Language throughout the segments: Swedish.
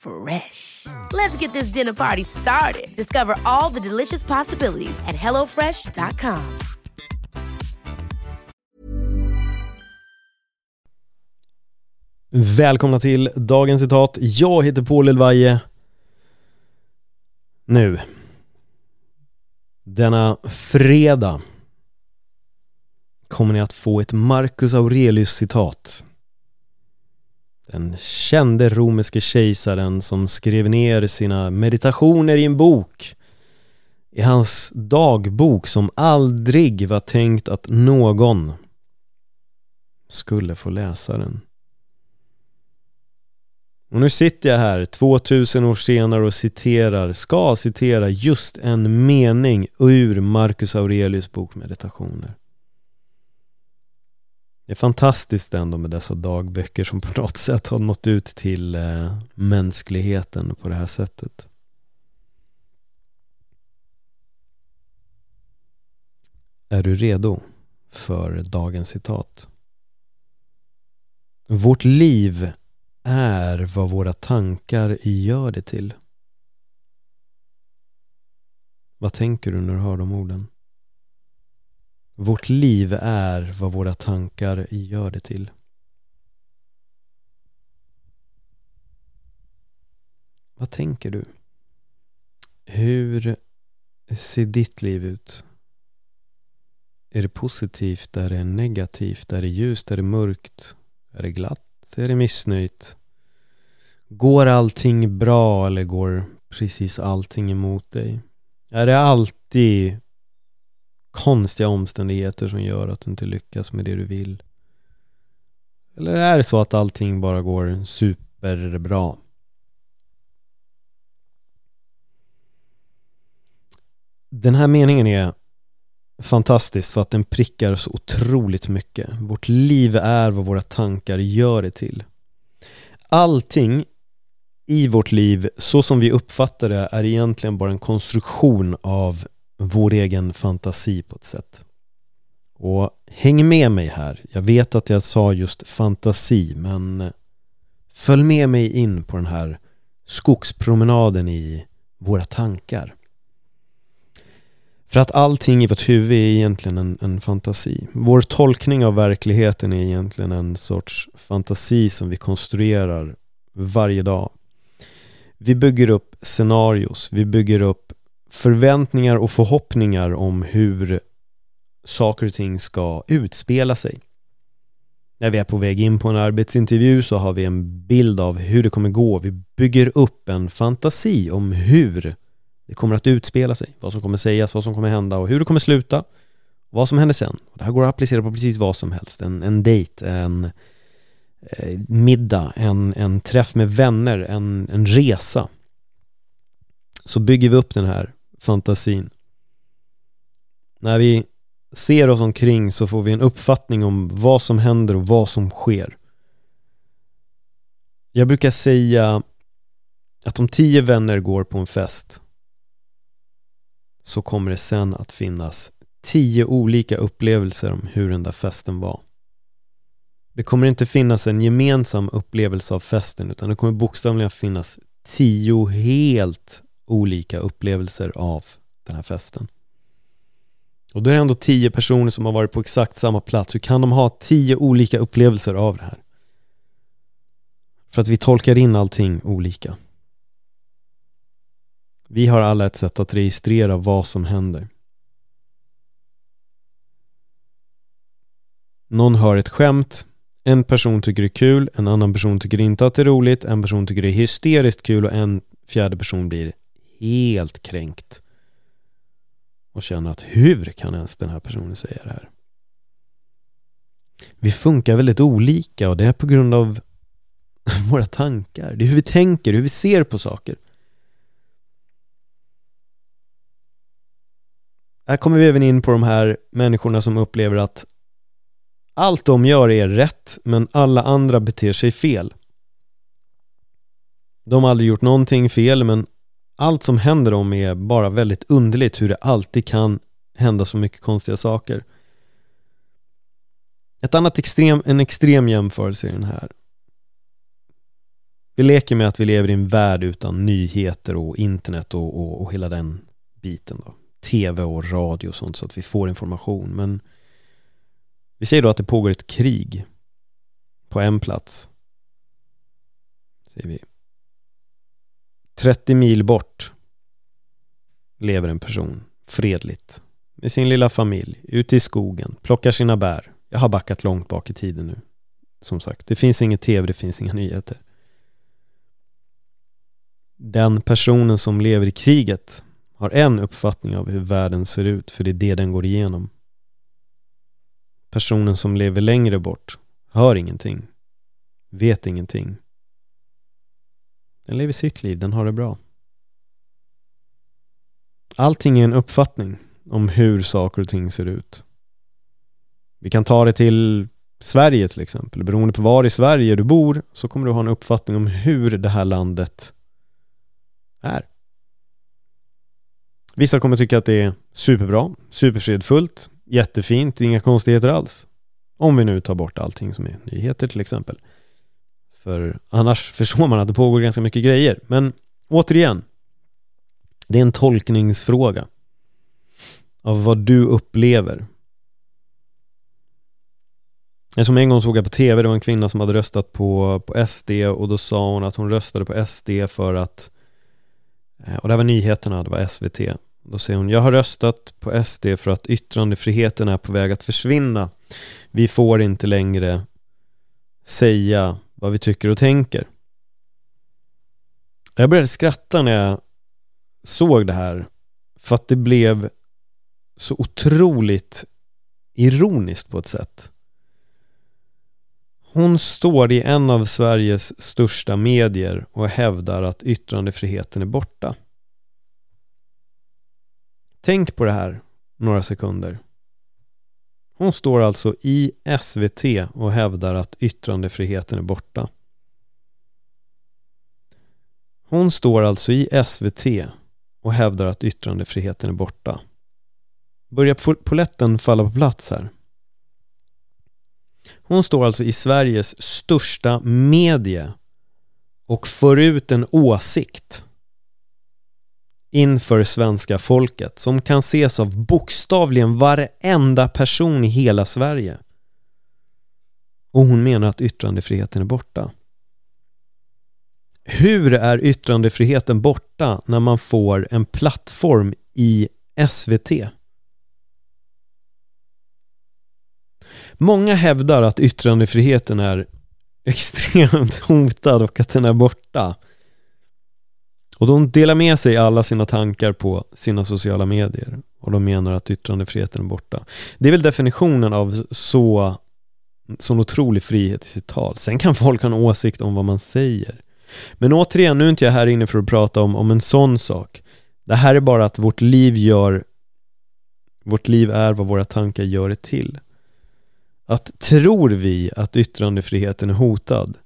Fresh. Let's get this dinner party started. Discover all the delicious possibilities at hellofresh.com. Välkomna till dagens citat. Jag heter Paul Elvaje. Nu. Denna fredag kommer ni att få ett Marcus Aurelius citat. Den kände romerske kejsaren som skrev ner sina meditationer i en bok. I hans dagbok som aldrig var tänkt att någon skulle få läsa den. Och nu sitter jag här 2000 år senare och citerar, ska citera just en mening ur Marcus Aurelius bok Meditationer. Det är fantastiskt ändå med dessa dagböcker som på något sätt har nått ut till eh, mänskligheten på det här sättet. Är du redo för dagens citat? Vårt liv är vad våra tankar gör det till. Vad tänker du när du hör de orden? Vårt liv är vad våra tankar gör det till. Vad tänker du? Hur ser ditt liv ut? Är det positivt? Är det negativt? Är det ljust? Är det mörkt? Är det glatt? Är det missnöjt? Går allting bra eller går precis allting emot dig? Är det alltid konstiga omständigheter som gör att du inte lyckas med det du vill? Eller är det så att allting bara går superbra? Den här meningen är fantastisk för att den prickar så otroligt mycket. Vårt liv är vad våra tankar gör det till. Allting i vårt liv, så som vi uppfattar det, är egentligen bara en konstruktion av vår egen fantasi på ett sätt. Och häng med mig här. Jag vet att jag sa just fantasi, men eh, följ med mig in på den här skogspromenaden i våra tankar. För att allting i vårt huvud är egentligen en, en, fantasi. Vår tolkning av verkligheten är egentligen en sorts fantasi som vi konstruerar varje dag. Vi bygger upp scenarios, vi bygger upp förväntningar och förhoppningar om hur saker och ting ska utspela sig. När vi är på väg in på en arbetsintervju så har vi en bild av hur det kommer gå. Vi bygger upp en fantasi om hur det kommer att utspela sig, vad som kommer sägas, vad som kommer hända och hur det kommer sluta. Vad som händer sen. Det här går att applicera på precis vad som helst. En, en dejt, en eh, middag, en, en träff med vänner, en, en resa. Så bygger vi upp den här fantasin. När vi ser oss omkring så får vi en uppfattning om vad som händer och vad som sker. Jag brukar säga att om tio vänner går på en fest så kommer det sen att finnas tio olika upplevelser om hur den där festen var. Det kommer inte finnas en gemensam upplevelse av festen utan det kommer bokstavligen finnas tio helt olika upplevelser av den här festen. Och då är det ändå tio personer som har varit på exakt samma plats. Hur kan de ha tio olika upplevelser av det här? För att vi tolkar in allting olika. Vi har alla ett sätt att registrera vad som händer. Någon hör ett skämt, en person tycker det är kul, en annan person tycker inte att det är roligt, en person tycker det är hysteriskt kul och en fjärde person blir helt kränkt och känner att hur kan ens den här personen säga det här? Vi funkar väldigt olika och det är på grund av våra tankar. Det är hur vi tänker, hur vi ser på saker. Här kommer vi även in på de här människorna som upplever att allt de gör är rätt men alla andra beter sig fel. De har aldrig gjort någonting fel men allt som händer dem är bara väldigt underligt hur det alltid kan hända så mycket konstiga saker. Ett annat extrem, en extrem jämförelse är den här. Vi leker med att vi lever i en värld utan nyheter och internet och, och, och hela den biten då. TV och radio och sånt så att vi får information men vi säger då att det pågår ett krig på en plats. Säger vi. 30 mil bort lever en person fredligt med sin lilla familj ute i skogen, plockar sina bär. Jag har backat långt bak i tiden nu. Som sagt, det finns inget tv, det finns inga nyheter. Den personen som lever i kriget har en uppfattning av hur världen ser ut, för det är det den går igenom. Personen som lever längre bort hör ingenting, vet ingenting. Den lever sitt liv, den har det bra. Allting är en uppfattning om hur saker och ting ser ut. Vi kan ta det till Sverige till exempel. Beroende på var i Sverige du bor så kommer du ha en uppfattning om hur det här landet är. Vissa kommer tycka att det är superbra, superfredfullt, jättefint, inga konstigheter alls. Om vi nu tar bort allting som är nyheter till exempel. För annars förstår man att det pågår ganska mycket grejer. Men återigen, det är en tolkningsfråga av vad du upplever. Jag som en gång såg jag på tv, det var en kvinna som hade röstat på, på SD och då sa hon att hon röstade på SD för att eh, och det här var nyheterna, det var SVT då säger hon, jag har röstat på SD för att yttrandefriheten är på väg att försvinna. Vi får inte längre säga vad vi tycker och tänker. Jag började skratta när jag såg det här för att det blev så otroligt ironiskt på ett sätt. Hon står i en av Sveriges största medier och hävdar att yttrandefriheten är borta. Tänk på det här några sekunder. Hon står alltså i SVT och hävdar att yttrandefriheten är borta. Hon står alltså i SVT och hävdar att yttrandefriheten är borta. Börjar poletten falla på plats här? Hon står alltså i Sveriges största medie och för ut en åsikt inför svenska folket som kan ses av bokstavligen varenda person i hela Sverige. Och hon menar att yttrandefriheten är borta. Hur är yttrandefriheten borta när man får en plattform i SVT? Många hävdar att yttrandefriheten är extremt hotad och att den är borta. Och de delar med sig alla sina tankar på sina sociala medier och de menar att yttrandefriheten är borta. Det är väl definitionen av så sån otrolig frihet i sitt tal. Sen kan folk ha en åsikt om vad man säger. Men återigen, nu är inte jag här inne för att prata om, om en sån sak. Det här är bara att vårt liv gör Vårt liv är vad våra tankar gör det till. Att tror vi att yttrandefriheten är hotad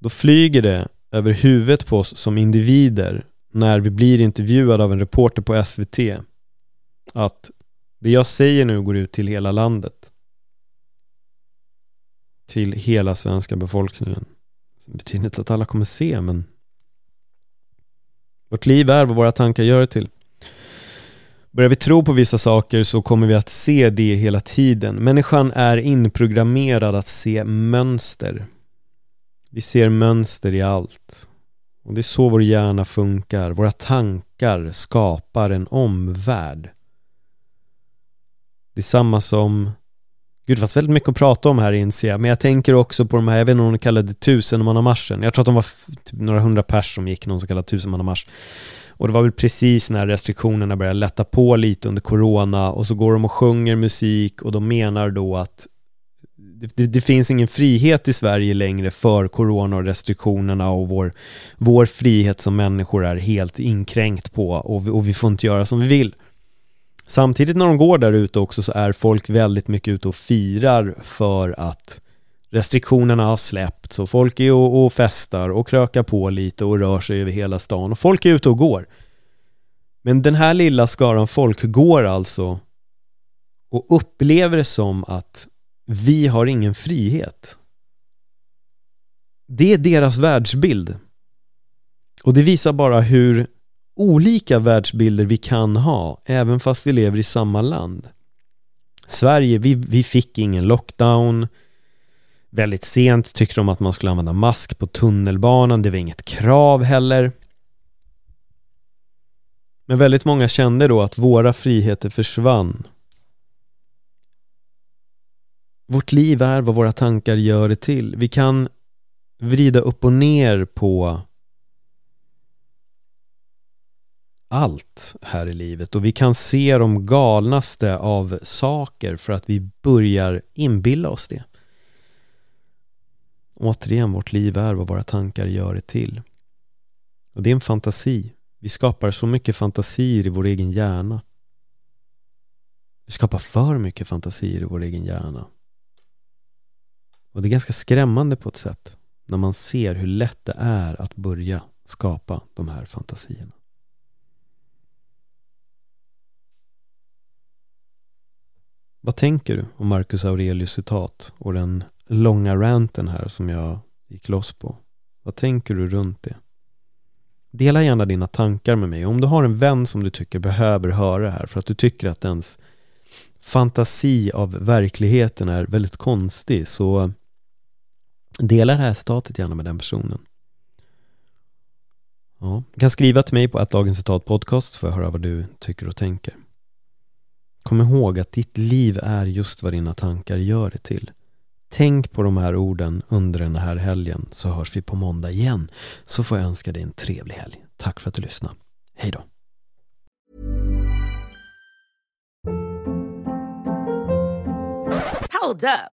då flyger det över huvudet på oss som individer när vi blir intervjuade av en reporter på SVT att det jag säger nu går ut till hela landet. Till hela svenska befolkningen. Det betyder inte att alla kommer se, men vårt liv är vad våra tankar gör det till. Börjar vi tro på vissa saker så kommer vi att se det hela tiden. Människan är inprogrammerad att se mönster. Vi ser mönster i allt. Och det är så vår hjärna funkar. Våra tankar skapar en omvärld. Det är samma som Gud, det fanns väldigt mycket att prata om här inser jag, men jag tänker också på de här, jag vet inte om de kallade det tusenmannamarschen. Jag tror att de var typ några hundra pers som gick någon så kallad tusenmannamarsch. Och det var väl precis när restriktionerna började lätta på lite under corona och så går de och sjunger musik och de menar då att det, det, finns ingen frihet i Sverige längre för corona och restriktionerna och vår, vår frihet som människor är helt inkränkt på och vi, och vi får inte göra som vi vill. Samtidigt när de går där ute också så är folk väldigt mycket ute och firar för att restriktionerna har släppts och folk är och, och festar och krökar på lite och rör sig över hela stan och folk är ute och går. Men den här lilla skaran folk går alltså och upplever det som att vi har ingen frihet. Det är deras världsbild. Och det visar bara hur olika världsbilder vi kan ha, även fast vi lever i samma land. Sverige, vi, vi fick ingen lockdown. Väldigt sent tyckte de att man skulle använda mask på tunnelbanan. Det var inget krav heller. Men väldigt många kände då att våra friheter försvann. Vårt liv är vad våra tankar gör det till. Vi kan vrida upp och ner på allt här i livet och vi kan se de galnaste av saker för att vi börjar inbilla oss det. Återigen, vårt liv är vad våra tankar gör det till. Och det är en fantasi. Vi skapar så mycket fantasier i vår egen hjärna. Vi skapar för mycket fantasier i vår egen hjärna. Och det är ganska skrämmande på ett sätt när man ser hur lätt det är att börja skapa de här fantasierna. Vad tänker du om Marcus Aurelius citat och den långa ranten här som jag gick loss på? Vad tänker du runt det? Dela gärna dina tankar med mig. Om du har en vän som du tycker behöver höra det här för att du tycker att ens fantasi av verkligheten är väldigt konstig så dela det här citatet gärna med den personen. Ja, du kan skriva till mig på att dagens citat podcast för att höra vad du tycker och tänker. Kom ihåg att ditt liv är just vad dina tankar gör det till. Tänk på de här orden under den här helgen så hörs vi på måndag igen. Så får jag önska dig en trevlig helg. Tack för att du lyssnade. Hej då! Hold up.